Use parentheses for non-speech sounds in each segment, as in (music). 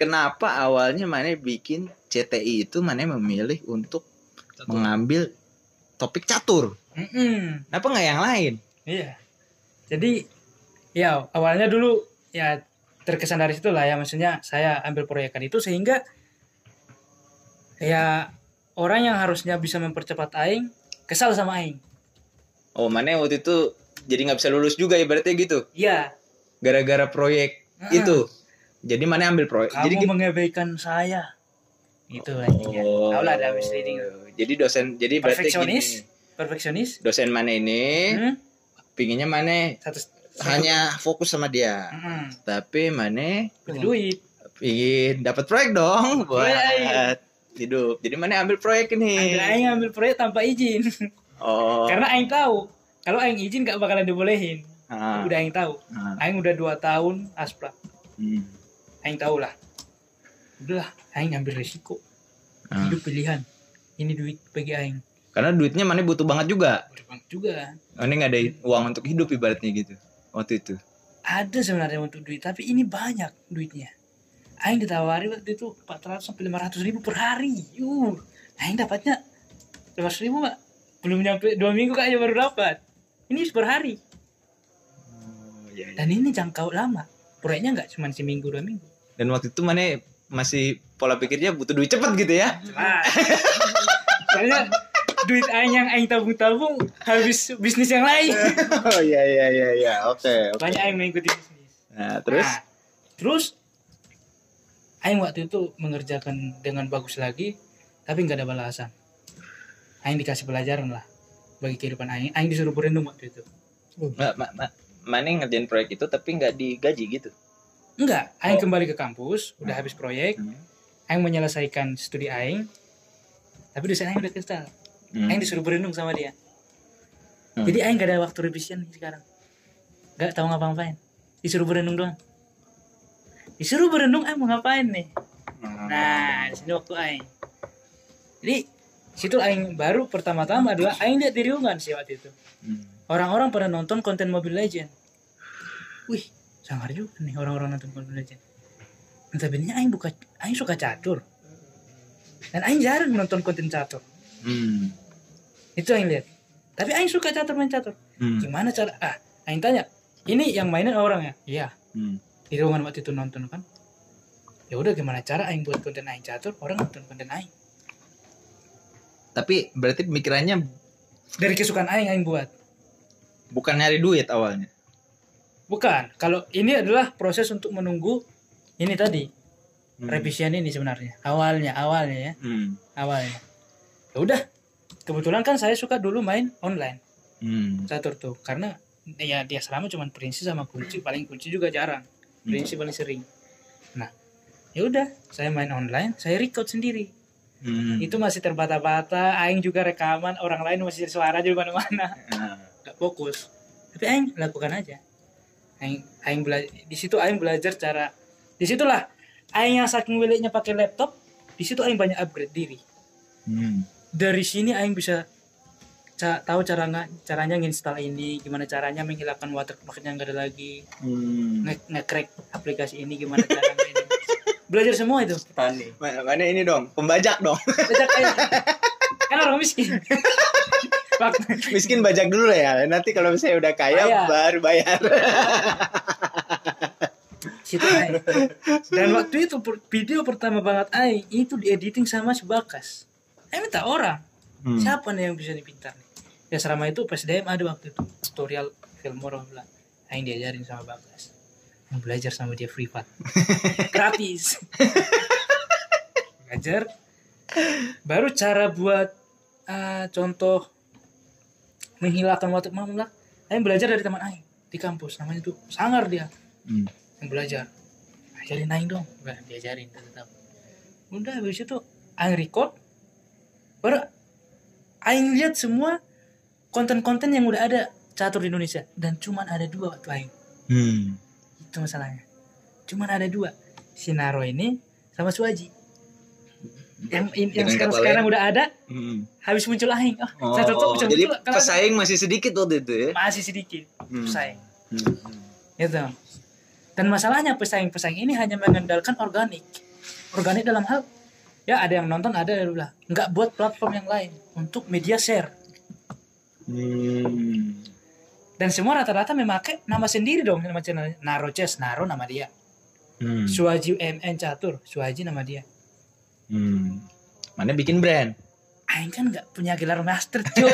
kenapa awalnya mana bikin CTI itu mana memilih untuk mengambil topik catur Mm-mm. kenapa nggak yang lain Iya. Jadi ya awalnya dulu ya terkesan dari situ lah ya maksudnya saya ambil proyekan itu sehingga ya orang yang harusnya bisa mempercepat aing kesal sama aing. oh mana waktu itu jadi nggak bisa lulus juga ibaratnya gitu Iya. gara-gara proyek Heeh. itu jadi mana ambil proyek Kamu jadi mengabaikan saya. Itu anjingnya. Oh. Tahu lah ada misleading. jadi dosen jadi Perfeksionis. Perfeksionis. dosen mana ini Hmm? pinginnya mana Satu hanya fokus sama dia Mm-mm. tapi mana Butuh duit. pingin dapat proyek dong buat Proyek. hidup jadi mana ambil proyek ini aing ambil proyek tanpa izin. oh Karena aing tahu kalau aing izin gak bakalan dibolehin. Ah, Udah aing tahu. ah, Aing udah dua tahun aspra. hmm, Aing tahu lah. Udahlah, Aing ambil resiko. ah. Hidup pilihan. Ini duit bagi Aing. karena duitnya mana butuh banget juga Berbank juga. ini nggak ada uang untuk hidup ibaratnya gitu waktu itu Ada sebenarnya untuk duit, tapi ini banyak duitnya. Aing ditawari waktu itu 400 sampai 500 ribu per hari. Yuh, Aing dapatnya 500 ribu mbak. Belum nyampe dua minggu kayaknya baru dapat. Ini per hari. oh, iya, iya. Dan ini jangkau lama. Proyeknya nggak cuma seminggu dua minggu. Dan waktu itu mana masih pola pikirnya butuh duit cepet gitu ya. Soalnya duit Aing yang Aing tabung-tabung habis bisnis yang lain. (laughs) oh iya iya iya iya oke oke. Banyak Aing mengikuti bisnis. nah terus Nah, terus Aing waktu itu mengerjakan dengan bagus lagi, tapi nggak ada balasan. Aing dikasih pelajaran lah bagi kehidupan Aing. Aing disuruh berendam waktu itu. ma, ma, ma, mana ngerjain proyek itu tapi nggak digaji gitu Enggak, Aing Oh. kembali ke kampus, udah habis proyek, Aing menyelesaikan studi Aing, tapi dosen Aing udah kesal. Hmm. Aing disuruh berendam sama dia. Hmm. Jadi Aing gak ada waktu revision sekarang. Gak tahu ngapa-ngapain. Disuruh berendam doang. Disuruh berendam Aing mau ngapain nih? Nah, di sini waktu aing. Jadi situ aing baru pertama-tama adalah aing lihat di sih waktu itu. Hmm. Orang-orang pada nonton konten Mobile Legend. Wih, sangar juga nih orang-orang nonton Mobile Legend. Notabene aing buka aing suka catur. Dan aing jarang nonton konten catur. Hmm. Itu aing lihat. Tapi aing suka catur main catur. Hmm. Gimana cara ah, aing tanya, "Ini yang mainin orang ya?" Iya. Hmm. Di ruangan waktu itu nonton kan. Ya udah gimana cara aing buat konten aing catur, orang nonton konten aing. Tapi berarti pemikirannya Dari kesukaan aing aing buat. bukan nyari duit awalnya. Bukan. Kalau ini adalah proses untuk menunggu ini tadi Hmm. revisian ini sebenarnya. Awalnya, awalnya ya, Hmm. awalnya. Ya udah. Kebetulan kan saya suka dulu main online Hmm. catur tuh karena ya dia selama cuma prinsip sama kunci paling kunci juga jarang. Prinsip paling sering. Nah, ya udah, saya main online, saya record sendiri. Hmm. Itu masih terbata-bata, aing juga rekaman, orang lain masih suara di mana-mana. (laughs) Ah. Gak fokus. Tapi aing lakukan aja. Aing aing belajar di situ aing belajar cara di situlah aing yang saking miliknya pakai laptop, di situ aing banyak upgrade diri. Hmm. Dari sini aing bisa ca- tahu cara nggak caranya nginstal ini, gimana caranya menghilangkan watermark yang gak ada lagi, Hmm. nge nge-crack aplikasi ini gimana caranya ini. Belajar semua itu. Tani. Mana ini dong, pembajak dong. Belajar aing. (laughs) Kan orang miskin. (laughs) Miskin bajak dulu ya. Nanti kalau misalnya udah kaya Kaya. baru bayar. (laughs) situ aing. Dan waktu itu video pertama banget aing itu diediting sama si Bakas. Aing minta orang. Hmm. Siapa nih yang bisa dipintar nih? Ya selama itu PSDM ada waktu itu tutorial film orang bilang. Aing diajarin sama Bagas. Aing belajar sama dia privat. (laughs) Gratis. Belajar. Baru cara buat ah, contoh menghilangkan watermark. Aing belajar dari teman Aing di kampus. Namanya tuh Sangar dia. Hmm. yang belajar. Ajarin aing dong. Udah diajarin tetap. Udah habis itu aing record. Baru aing lihat semua konten-konten yang udah ada catur di Indonesia. Dan cuman ada dua waktu aing. Hmm. itu masalahnya. Cuman ada dua. Sinaro ini sama Suaji yang yang sekarang sekarang udah ada Hmm. habis muncul aing oh, Oh, saya tutup bisa jadi muncul pesaing masih sedikit waktu itu ya. masih sedikit Hmm. pesaing Hmm. gitu dan masalahnya pesaing-pesaing ini hanya mengandalkan organik organik dalam hal ya ada yang nonton ada yang bilang nggak buat platform yang lain untuk media share Hmm. dan semua rata-rata memakai nama sendiri dong nama channel Naro Chess Naro nama dia Hmm. Suhaji MN Catur Suhaji nama dia Hmm. Mana bikin brand? Aing kan nggak punya gelar master cuy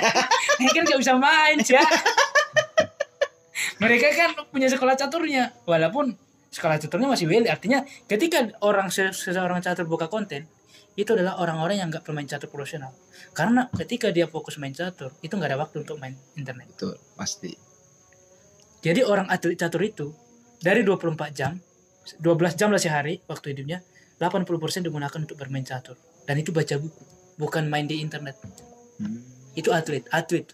(laughs) Aing kan nggak bisa main ya mereka kan punya sekolah caturnya walaupun sekolah caturnya masih weli artinya ketika orang se- seseorang catur buka konten itu adalah orang-orang yang nggak pemain catur profesional karena ketika dia fokus main catur itu nggak ada waktu untuk main internet Betul, pasti. jadi orang atlet catur itu dari 24 jam 12 jam lah sehari waktu hidupnya 80% digunakan untuk bermain catur. Dan itu baca buku bukan main di internet. Hmm. itu atlet atlet.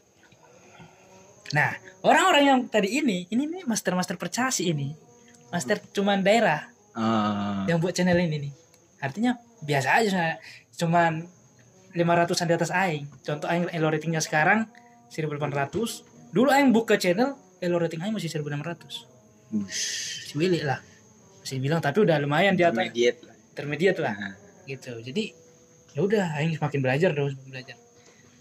Nah orang-orang yang tadi ini ini nih master master percasi ini. Master cuman daerah Ah. yang buat channel ini nih. Artinya biasa aja cuman 500an di atas aing. Contoh aing elo ratingnya sekarang 1800 dulu aing buka channel elo rating aing masih 1600 Wush. si Willy lah. Masih bilang tapi udah lumayan di atas. Intermediate lah. Nah. gitu. Jadi ya udah aing semakin belajar semakin belajar.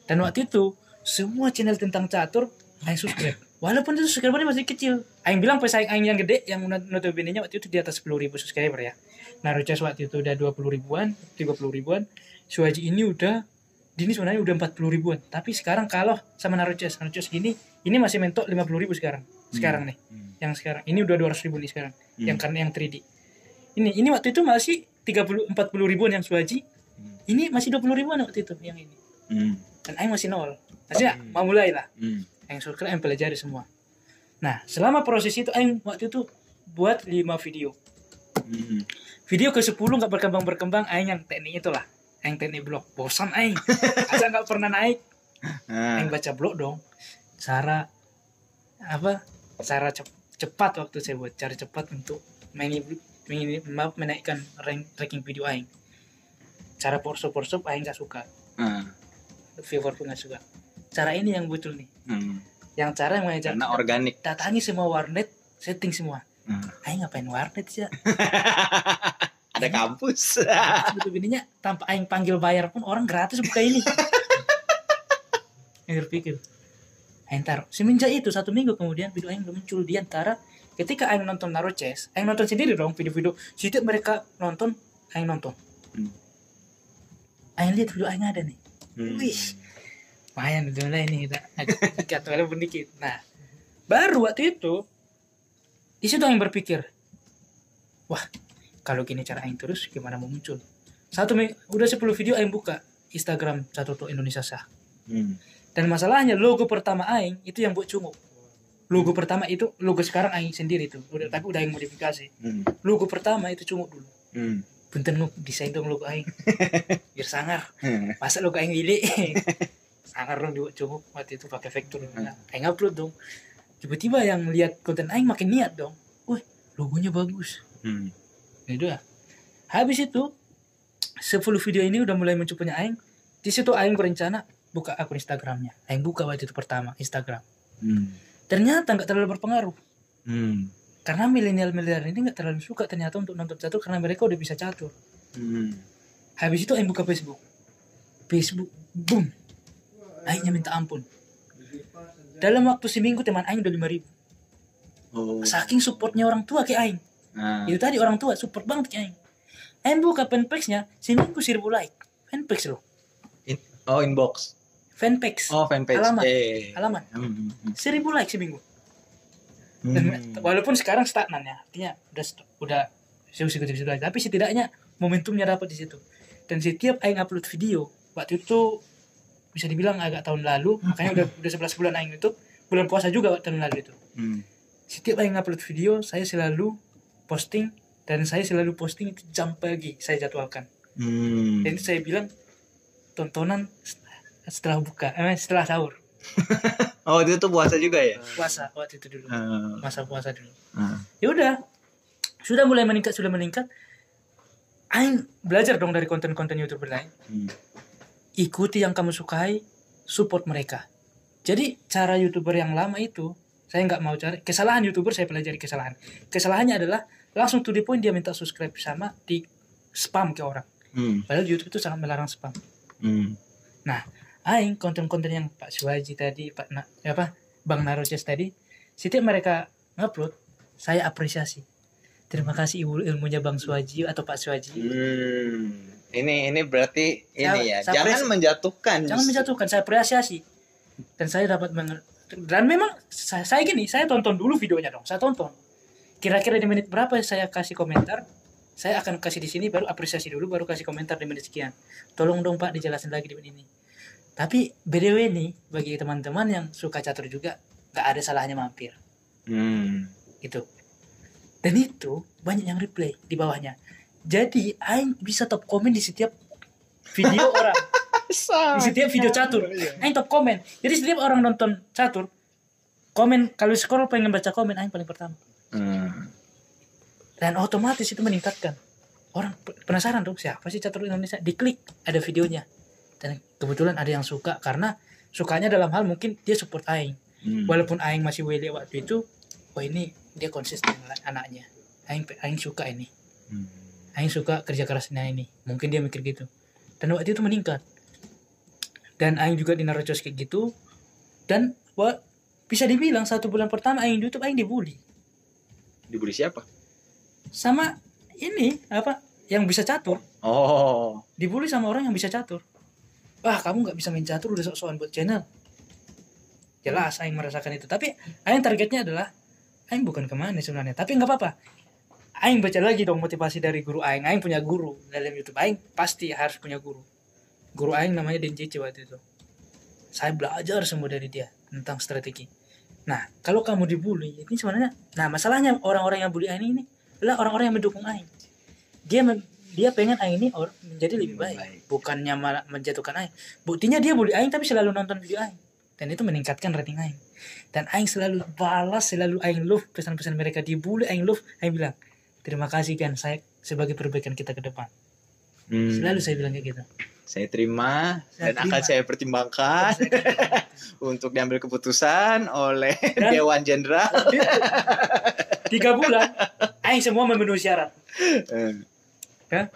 Dan waktu itu semua channel tentang catur aing subscribe. Walaupun itu subscribernya masih kecil. Aing bilang pesaing aing yang gede yang not- notabene nya waktu itu di atas 10.000 ribu subscriber ya. Naruto waktu itu udah 20 ribuan 30 ribuan. Suhaji ini udah Dini sebenarnya udah 40 ribuan. Tapi sekarang kalau sama Naruto Naruto gini ini masih mentok 50 ribu sekarang. Sekarang nih. Hmm. yang sekarang ini udah 200 ribu nih sekarang. Hmm. yang karena yang 3D ini ini waktu itu masih 30 40 ribuan yang Suhaji Hmm. ini masih 20 ribuan waktu itu yang ini Hmm. dan Aing masih nol maksudnya Hmm. mau mulai lah Hmm. Aing subscribe Aing pelajari semua nah selama proses itu Aing waktu itu buat 5 video Hmm. video ke 10 nggak berkembang berkembang Aing yang teknik itulah Aing teknik blog bosan Aing (laughs) asa nggak pernah naik Ah. Aing baca blog dong cara apa cara cep- cepat waktu saya buat cara cepat untuk maaf, menaikkan rank, ranking video Aing cara porso porso Aing nggak suka Ah. viewer pun nggak suka cara ini yang betul nih Hmm. yang cara yang mengajak Karena organik. datangi semua warnet setting semua Hmm. aing ngapain warnet sih ya (laughs) Ada kampus. betul bininya tanpa aing panggil bayar pun orang gratis buka ini (laughs) aing berpikir aing taruh semenjak itu satu minggu kemudian video aing belum muncul di antara ketika aing nonton Naruto Chess aing nonton sendiri dong video-video setiap mereka nonton aing nonton Hmm. aing lihat video aing ada nih Hmm. Wih, lumayan udah mulai ini kita agak walaupun dikit. Nah, baru waktu itu di situ yang berpikir, wah kalau gini cara aing terus gimana mau muncul? Satu udah 10 video aing buka Instagram satu tuh Indonesia sah. Hmm. Dan masalahnya logo pertama aing itu yang buat cungu. Logo pertama itu logo sekarang aing sendiri tuh. Udah tapi udah aing modifikasi. Hmm. Logo pertama itu cungu dulu. Hmm. Punten lu desain dong logo aing. (laughs) Biar sangar. Hmm. masa lo kayak ngili (laughs) sangar dong dibuat cukup waktu itu pakai vektor nah, aing upload dong tiba-tiba yang lihat konten aing makin niat dong wih logonya bagus Hmm. ya udah habis itu 10 video ini udah mulai muncul punya aing di situ aing berencana buka akun Instagramnya aing buka waktu itu pertama Instagram Hmm. Ternyata nggak terlalu berpengaruh Hmm. karena milenial milenial ini nggak terlalu suka ternyata untuk nonton catur karena mereka udah bisa catur Hmm. habis itu aing buka Facebook Facebook boom aingnya minta ampun dalam waktu seminggu teman aing udah 5000 Oh. saking supportnya orang tua ke aing Nah. itu tadi orang tua support banget ke aing aing buka fanpage-nya seminggu 1000 like fanpage loh In- oh inbox. Fanpage Oh fanpage. Alamat. Eh. halaman Hmm. Hmm. 1000 like seminggu Hmm. Dan walaupun sekarang stagnan ya artinya udah udah seusik seusik lagi tapi setidaknya momentumnya dapat di situ dan setiap aing upload video waktu itu bisa dibilang agak tahun lalu (laughs) makanya udah udah 11 bulan aing itu bulan puasa juga waktu tahun lalu itu Hmm. setiap aing upload video saya selalu posting dan saya selalu posting itu jam pagi saya jadwalkan Hmm. dan itu saya bilang tontonan setelah buka eh, setelah sahur (laughs) Oh itu tuh puasa juga ya? puasa waktu itu dulu Ah. masa puasa dulu Ah. ya udah sudah mulai meningkat sudah meningkat Aing belajar dong dari konten-konten youtuber lain Hmm. ikuti yang kamu sukai support mereka jadi cara youtuber yang lama itu saya nggak mau cari kesalahan youtuber saya pelajari kesalahan kesalahannya adalah langsung to the point dia minta subscribe sama di spam ke orang Hmm. padahal YouTube itu sangat melarang spam Hmm. Aing konten-konten yang Pak Suwaji tadi Pak Na, apa Bang Narojes tadi setiap mereka ngupload saya apresiasi. Terima kasih ibu ilmunya Bang Suwaji atau Pak Suwaji Hmm. Ini ini berarti ini ya. Saya- saya Jangan menjatuhkan. jangan menjatuhkan saya apresiasi. Dan saya dapat menge- dan memang saya, saya gini saya tonton dulu videonya dong saya tonton. Kira-kira di menit berapa saya kasih komentar? Saya akan kasih di sini baru apresiasi dulu baru kasih komentar di menit sekian. Tolong dong pak dijelasin lagi di menit ini tapi btw nih bagi teman-teman yang suka catur juga gak ada salahnya mampir. Hmm. gitu. Dan itu banyak yang replay di bawahnya. Jadi Aing bisa top komen di setiap video (laughs) orang. Di setiap video catur. Aing top komen. Jadi setiap orang nonton catur komen kalau scroll pengen baca komen Aing paling pertama. Hmm. dan otomatis itu meningkatkan. Orang pe- penasaran dong siapa sih catur Indonesia? Diklik ada videonya. Dan kebetulan ada yang suka karena sukanya dalam hal mungkin dia support Aing. Hmm. walaupun Aing masih wele waktu itu oh ini dia konsisten anaknya. Aing Aing suka ini. Hmm. Aing suka kerja kerasnya ini. Mungkin dia mikir gitu. Dan waktu itu meningkat. Dan Aing juga dinarocos kayak gitu. Dan wa, bisa dibilang satu bulan pertama Aing di YouTube Aing dibully. Dibully siapa? sama ini apa yang bisa catur. Oh. dibully sama orang yang bisa catur wah kamu nggak bisa main catur udah sok-sokan buat channel. Jelas Aing merasakan itu. Tapi Aing targetnya adalah Aing bukan ke mana sebenarnya. Tapi nggak apa-apa. Aing baca lagi dong motivasi dari guru Aing. Aing punya guru dalam YouTube. Aing pasti harus punya guru. Guru Aing namanya Den waktu itu. Saya belajar semua dari dia tentang strategi. Nah kalau kamu dibully ini sebenarnya nah masalahnya orang-orang yang bully Aing ini adalah orang-orang yang mendukung Aing. Dia dia pengen Aing ini or- menjadi lebih Lebih baik. baik. bukannya malah menjatuhkan Aing buktinya dia bully Aing tapi selalu nonton video Aing dan itu meningkatkan rating Aing dan Aing selalu balas selalu Aing love pesan-pesan mereka dibully Aing love Aing bilang terima kasih kan saya sebagai perbaikan kita ke depan Hmm. selalu saya bilang kayak gitu Saya terima Saya dan akan terima. saya pertimbangkan (laughs) untuk diambil keputusan oleh Dan- (laughs) Dewan Jenderal. (laughs) tiga bulan Aing semua memenuhi syarat Ya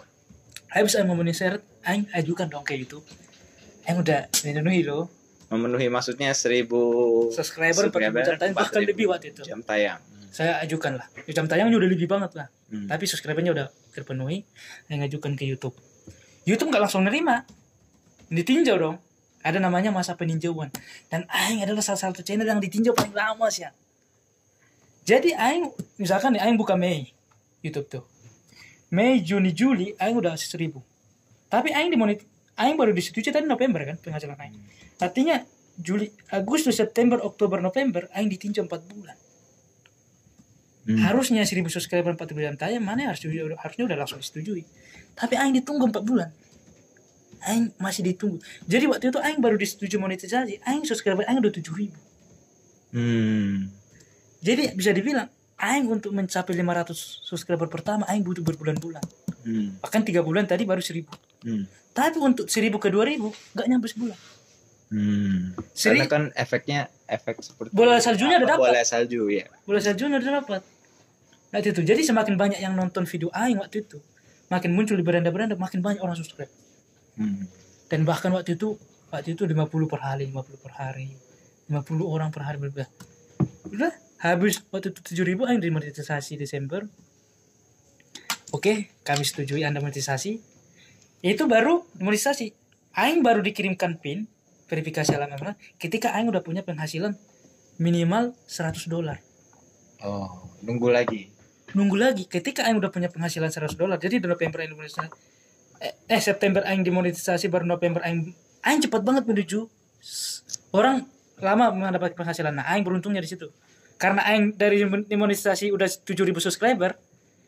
Habis Aing memenuhi syarat Aing ajukan dong ke YouTube Aing udah memenuhi loh Memenuhi maksudnya 1000 subscriber 40 jam tayang bahkan 4000 lebih waktu itu. jam tayang. saya ajukan lah. Jam tayangnya udah lebih banget lah. Hmm. tapi subscribernya udah terpenuhi. Saya ngajukan ke YouTube. YouTube nggak langsung nerima. Ditinjau dong. Ada namanya masa peninjauan. Dan Aing adalah salah satu channel yang ditinjau paling lama sih ya. jadi Aing misalkan nih Aing buka Mei YouTube tuh Mei Juni Juli Aing udah seribu. Tapi Aing dimonit Aing baru disetujui tadi November kan penghasilan Aing. Artinya Juli Agustus September Oktober November Aing ditinjau 4 bulan. Hmm. harusnya 1000 subscriber 4 bulan tayang mana harus harusnya udah langsung disetujui. Tapi aing ditunggu 4 bulan. Aing masih ditunggu. Jadi waktu itu aing baru disetujui monetisasi aing subscriber aing udah 7000 Hmm. jadi bisa dibilang aing untuk mencapai 500 subscriber pertama aing butuh berbulan-bulan Hmm. bahkan tiga bulan tadi baru 1000 Hmm. tapi untuk 1000 ke 2000 nggak nyampe sebulan Hmm. Seri- Karena kan efeknya efek seperti Bola saljunya udah apa, dapat. Bola salju ya. bola salju udah dapat nah itu jadi semakin banyak yang nonton video aing waktu itu makin muncul di beranda-beranda makin banyak orang subscribe Hmm. dan bahkan waktu itu waktu itu 50 per hari 50 per hari 50 orang per hari berbeda udah habis waktu itu 7000 ribu yang dimonetisasi Desember. Oke kami setujui anda monetisasi. Itu baru monetisasi. Aing baru dikirimkan pin verifikasi alamat ketika Aing udah punya penghasilan minimal 100 dolar. Oh, nunggu lagi. nunggu lagi ketika Aing udah punya penghasilan 100 dolar jadi di November Aing dimonetisasi eh, eh September Aing dimonetisasi baru November Aing Aing cepat banget menuju orang lama mendapat penghasilan. Nah Aing beruntungnya di situ karena Aing dari dimonetisasi udah 7000 subscriber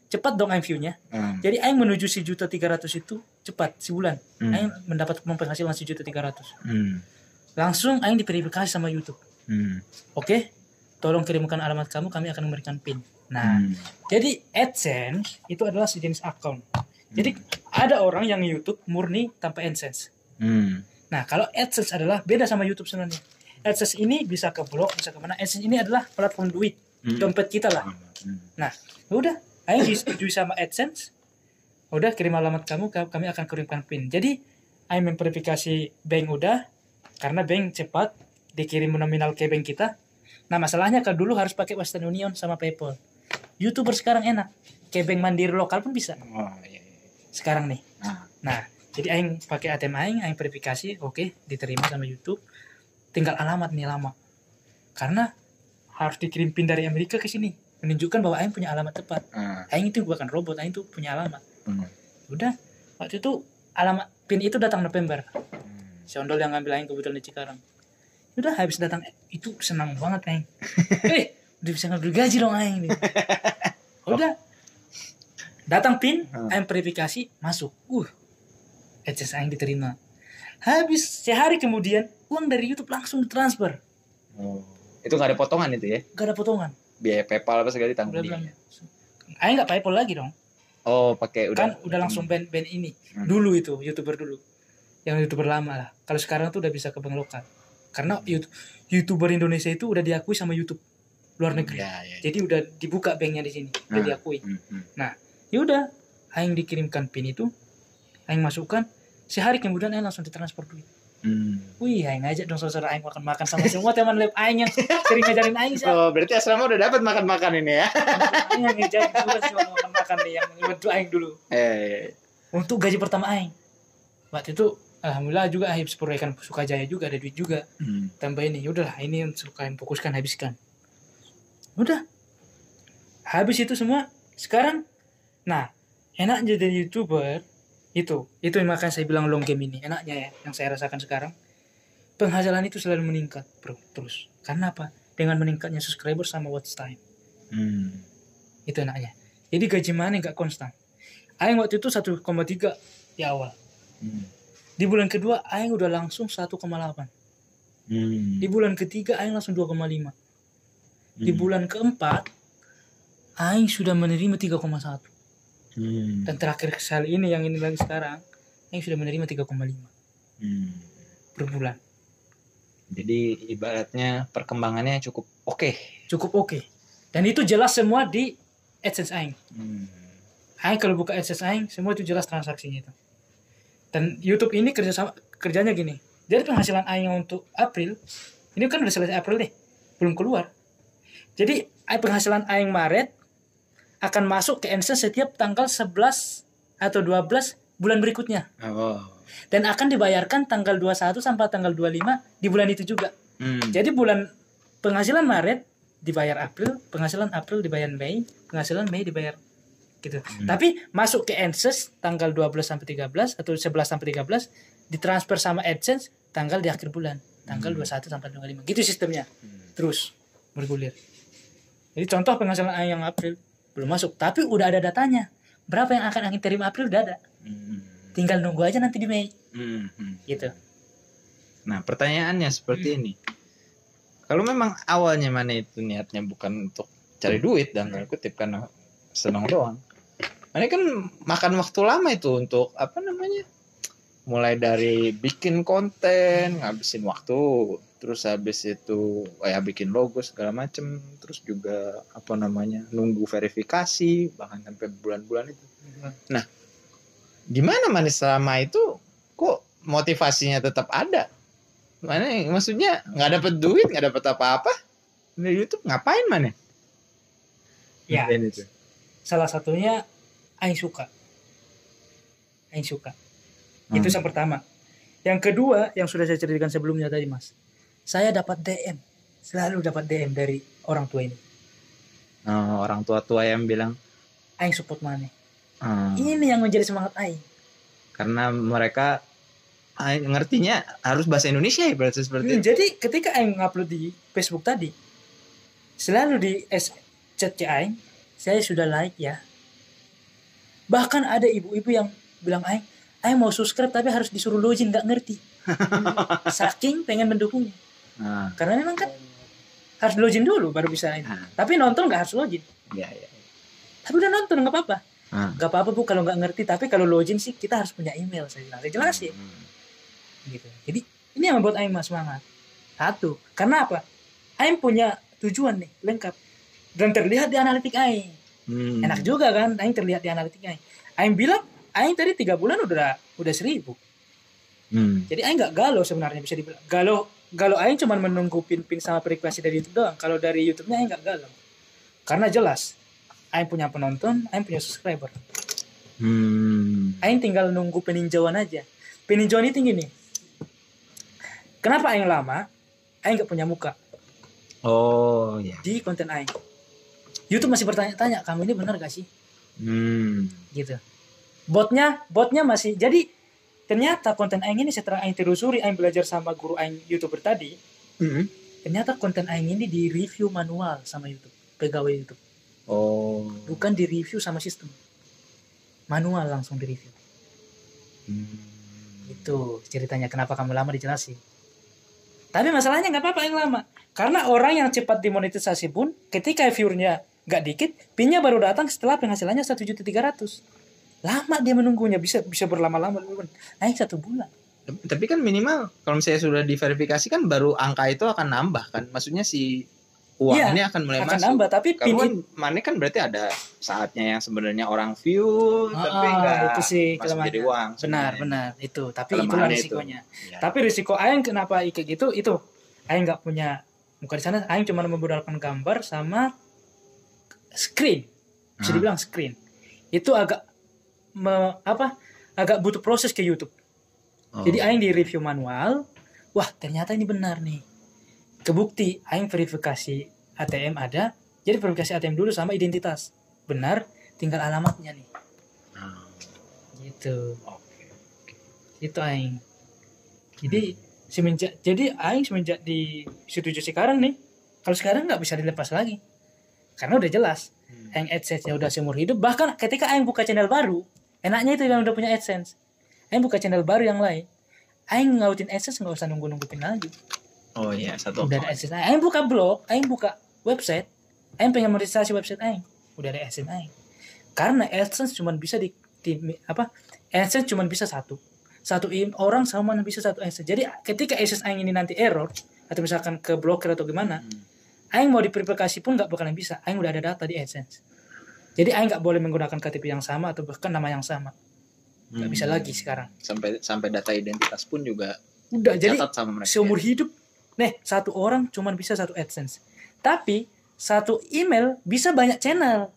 cepat dong Aing view-nya Hmm. jadi Aing menuju si juta tiga ratus itu cepat sebulan Hmm. Aing mendapat penghasilan si juta tiga ratus Hmm. langsung Aing diverifikasi sama YouTube Hmm. oke tolong kirimkan alamat kamu kami akan memberikan pin nah Hmm. jadi AdSense itu adalah sejenis account. Jadi ada orang yang YouTube murni tanpa AdSense. Hmm. Nah kalau AdSense adalah beda sama YouTube sebenarnya. AdSense ini bisa ke blog, bisa ke mana. AdSense ini adalah platform duit, Hmm. dompet kita lah. Hmm. Nah udah, Aing disetujui sama AdSense. udah kirim alamat kamu ka- kami akan kirimkan pin jadi aing memverifikasi bank udah karena bank cepat dikirim nominal ke bank kita nah masalahnya kalau dulu harus pakai Western Union sama PayPal youtuber sekarang enak ke bank mandiri lokal pun bisa Oh, iya, iya. sekarang nih Nah, nah jadi aing pakai ATM aing aing verifikasi oke diterima sama YouTube tinggal alamat nih lama. Karena harus dikirim pin dari Amerika ke sini. Menunjukkan bahwa aing punya alamat tepat. Ah, aing itu bukan robot aing itu punya alamat. Hmm, udah waktu itu alamat pin itu datang November. Hmm. si Ondol yang ngambil aing kebetulan di Cikarang. Udah habis datang itu senang banget aing. (laughs) Eh udah bisa ngambil gaji dong aing nih. (laughs) Udah. Datang pin Hmm. aing verifikasi masuk. Uh AdSense aing diterima. Habis sehari kemudian uang dari YouTube langsung ditransfer Oh. Itu nggak ada potongan itu ya? gak ada potongan Biaya PayPal apa segala ditanggung dia. aing nggak PayPal lagi dong Oh, pakai udah. kan udah langsung band band ini Hmm. dulu itu youtuber dulu yang youtuber lama lah kalau sekarang tuh udah bisa ke bank lokal karena YouTube, youtuber Indonesia itu udah diakui sama YouTube luar negeri Ya, ya. jadi udah dibuka banknya di sini udah Hmm. diakui Hmm, hmm. ya udah aing dikirimkan pin itu aing masukkan sehari kemudian aing langsung ditransfer duit Hmm. wih aing ngajak dong saudara aing makan makan sama semua teman lab aing yang sering ngajarin aing sih Oh, berarti asrama udah dapat makan-makan ini ya? aing yang ngajarin dulu sih makan makan nih yang bantu aing dulu. Eh, untuk gaji pertama aing. Waktu itu alhamdulillah juga aing proyekan Sukajaya juga ada duit juga. Hmm. tambah ini udahlah ini untuk kalian fokuskan habiskan. Udah. Habis itu semua sekarang nah enak jadi youtuber itu itu yang makanya saya bilang long game ini enaknya ya yang saya rasakan sekarang. Penghasilan itu selalu meningkat bro terus. Karena apa? Dengan meningkatnya subscriber sama watch time. Hmm. itu enaknya. Jadi gaji mana nggak konstan. Aing waktu itu 1,3 di awal. Hmm. di bulan kedua Aing udah langsung 1,8 Hmm. di bulan ketiga Aing langsung 2,5 di Hmm. bulan keempat Aing sudah menerima 3,1 Hmm. dan terakhir kali ini yang ini lagi sekarang Aing sudah menerima 3,5 Hmm. per bulan Jadi ibaratnya perkembangannya cukup oke. cukup oke dan itu jelas semua di AdSense Aing Hmm. Aing kalau buka AdSense Aing semua itu jelas transaksinya itu dan YouTube ini kerja sama kerjanya gini jadi penghasilan Aing untuk April ini kan udah selesai April deh belum keluar jadi Aing penghasilan Aing Maret akan masuk ke AdSense setiap tanggal 11 atau 12 bulan berikutnya Oh. dan akan dibayarkan tanggal 21 sampai tanggal 25 di bulan itu juga. Hmm. Jadi bulan penghasilan Maret dibayar April, penghasilan April dibayar Mei, penghasilan Mei dibayar gitu. Tapi masuk ke AdSense tanggal 12 sampai 13 atau 11 sampai 13 ditransfer sama AdSense tanggal di akhir bulan, tanggal 21 sampai 25. Gitu sistemnya. Hmm. Terus bergulir. Jadi contoh penghasilan yang April belum masuk, tapi udah ada datanya. Berapa yang akan Aing terima April udah ada. Hmm. Tinggal nunggu aja nanti di Mei Hmm. Hmm. gitu. Nah, pertanyaannya seperti ini. Kalau memang awalnya mana itu niatnya bukan untuk cari duit dan tanda kutip karena senang doang. Mana kan makan waktu lama itu untuk apa namanya? Mulai dari bikin konten, ngabisin waktu, terus habis itu kayak bikin logo segala macem, terus juga apa namanya? nunggu verifikasi bahkan sampai bulan-bulan itu. Di mana mana selama itu kok motivasinya tetap ada? Mana maksudnya nggak dapat duit, nggak dapat apa-apa? Di YouTube ngapain mana? Ya. Ngapain itu. Salah satunya Aing suka. Aing suka. Hmm. Itu yang pertama. Yang kedua, yang sudah saya ceritakan sebelumnya tadi, Mas. Saya dapat DM. Selalu dapat DM dari orang tua ini. Oh, orang tua-tua yang bilang Aing support mana? "Hmm, Ini yang menjadi semangat Aing. karena mereka ah, ngertinya harus bahasa Indonesia ya berarti seperti Hmm, itu. jadi ketika Aing upload di Facebook tadi, selalu di S chat Aing, saya sudah like ya. Bahkan ada ibu-ibu yang bilang Aing, Aing mau subscribe tapi harus disuruh login nggak ngerti. (laughs) Saking pengen mendukungnya. Nah, Karena memang kan harus login dulu baru bisa ini. nah, Tapi nonton nggak harus login. ya, ya. Tapi udah nonton nggak apa-apa. Ah. Nggak apa-apa bu kalau nggak ngerti. Tapi kalau login sih kita harus punya email. Saya bilang. Saya jelasin. Hmm. Gitu. Jadi ini yang membuat Aing semangat. Satu. Karena apa? Aing punya tujuan nih lengkap. Dan terlihat di analitik Aing. Hmm. Enak juga kan? Aing terlihat di analitik Aing. Aing bilang Aing tadi tiga bulan udah udah seribu. Hmm. Jadi Aing nggak galau sebenarnya bisa dibilang. Galau galau Aing cuma menunggu pin-pin sama frekuensi dari YouTube doang. Kalau dari YouTube-nya Aing nggak galau. Karena jelas Aing punya penonton, Aing punya subscriber. Hmm. Aing tinggal nunggu peninjauan aja. Peninjauan ini tinggi nih. Kenapa Aing lama? Aing nggak punya muka Oh ya. di konten Aing. YouTube masih bertanya-tanya, kamu ini benar gak sih? Hmm. Gitu. Botnya, botnya masih. Jadi ternyata konten Aing ini setelah Aing telusuri, Aing belajar sama guru Aing YouTuber tadi, Hmm. ternyata konten Aing ini di review manual sama YouTube, pegawai YouTube. Oh. Bukan di review sama sistem. Manual langsung di review. Hmm. Itu ceritanya kenapa kamu lama dijelasin. Tapi masalahnya nggak apa-apa yang lama. Karena orang yang cepat dimonetisasi pun ketika viewernya nggak dikit, pinnya baru datang setelah penghasilannya satu juta tiga ratus. Lama dia menunggunya bisa bisa berlama-lama naik satu bulan. Tapi kan minimal kalau misalnya sudah diverifikasi kan baru angka itu akan nambah kan. Maksudnya si uang Iya, ini akan mulai Akan masuk. nambah tapi pin kan mana kan berarti ada saatnya yang sebenarnya orang view tapi Ah, enggak itu sih masuk jadi uang. benar sebenarnya. benar itu. Tapi itu. risikonya. Ya. Tapi risiko Aing kenapa kayak gitu itu Aing nggak punya muka di sana. Aing cuma memodalkan gambar sama screen. Bisa Ah. dibilang screen. Itu agak me- apa? Agak butuh proses ke YouTube. Oh. Jadi Aing di review manual, wah ternyata ini benar nih. Kebukti Aing verifikasi ATM ada, jadi verifikasi ATM dulu sama identitas. Benar, tinggal alamatnya nih. Ah, Gitu. Oke. Itu Aing. Jadi semenjak jadi Aing semenjak di situ sekarang nih, kalau sekarang nggak bisa dilepas lagi. Karena udah jelas, Hmm. Aing AdSense-nya udah seumur hidup. Bahkan ketika Aing buka channel baru, enaknya itu yang udah punya AdSense. Aing buka channel baru yang lain. Aing ngautin AdSense nggak usah nunggu-nunggu pin lagi. Oh iya, satu. Udah ada AdSense Aing. Buka blog, Aing buka website. Aing pengen monetisasi website Aing. Udah ada AdSense Aing. Karena AdSense cuma bisa di, di apa? AdSense cuma bisa satu. Satu orang sama bisa satu AdSense. Jadi ketika AdSense Aing ini nanti error atau misalkan ke blokir atau gimana, Hmm. Aing mau diverifikasi pun nggak bakalan bisa. Aing udah ada data di AdSense. Jadi Aing nggak boleh menggunakan KTP yang sama atau bahkan nama yang sama. Nggak bisa Hmm. lagi sekarang. Sampai sampai data identitas pun juga Udah jadi sama mereka. seumur hidup nih satu orang cuma bisa satu AdSense. Tapi satu email bisa banyak channel.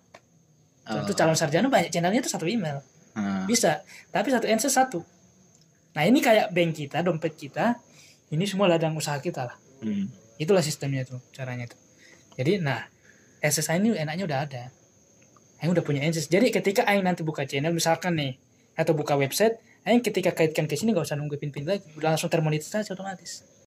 Oh. Contoh calon sarjana banyak channelnya itu satu email. Ah. Bisa. Tapi satu AdSense satu. Nah ini kayak bank kita, dompet kita. Ini semua ladang usaha kita lah. Hmm. Itulah sistemnya tuh, caranya tuh. Jadi nah, AdSense ini enaknya udah ada. Aing udah punya AdSense. Jadi ketika Aing nanti buka channel misalkan nih atau buka website, Aing ketika kaitkan ke sini gak usah nunggu pin-pin lagi, udah langsung termonetisasi otomatis.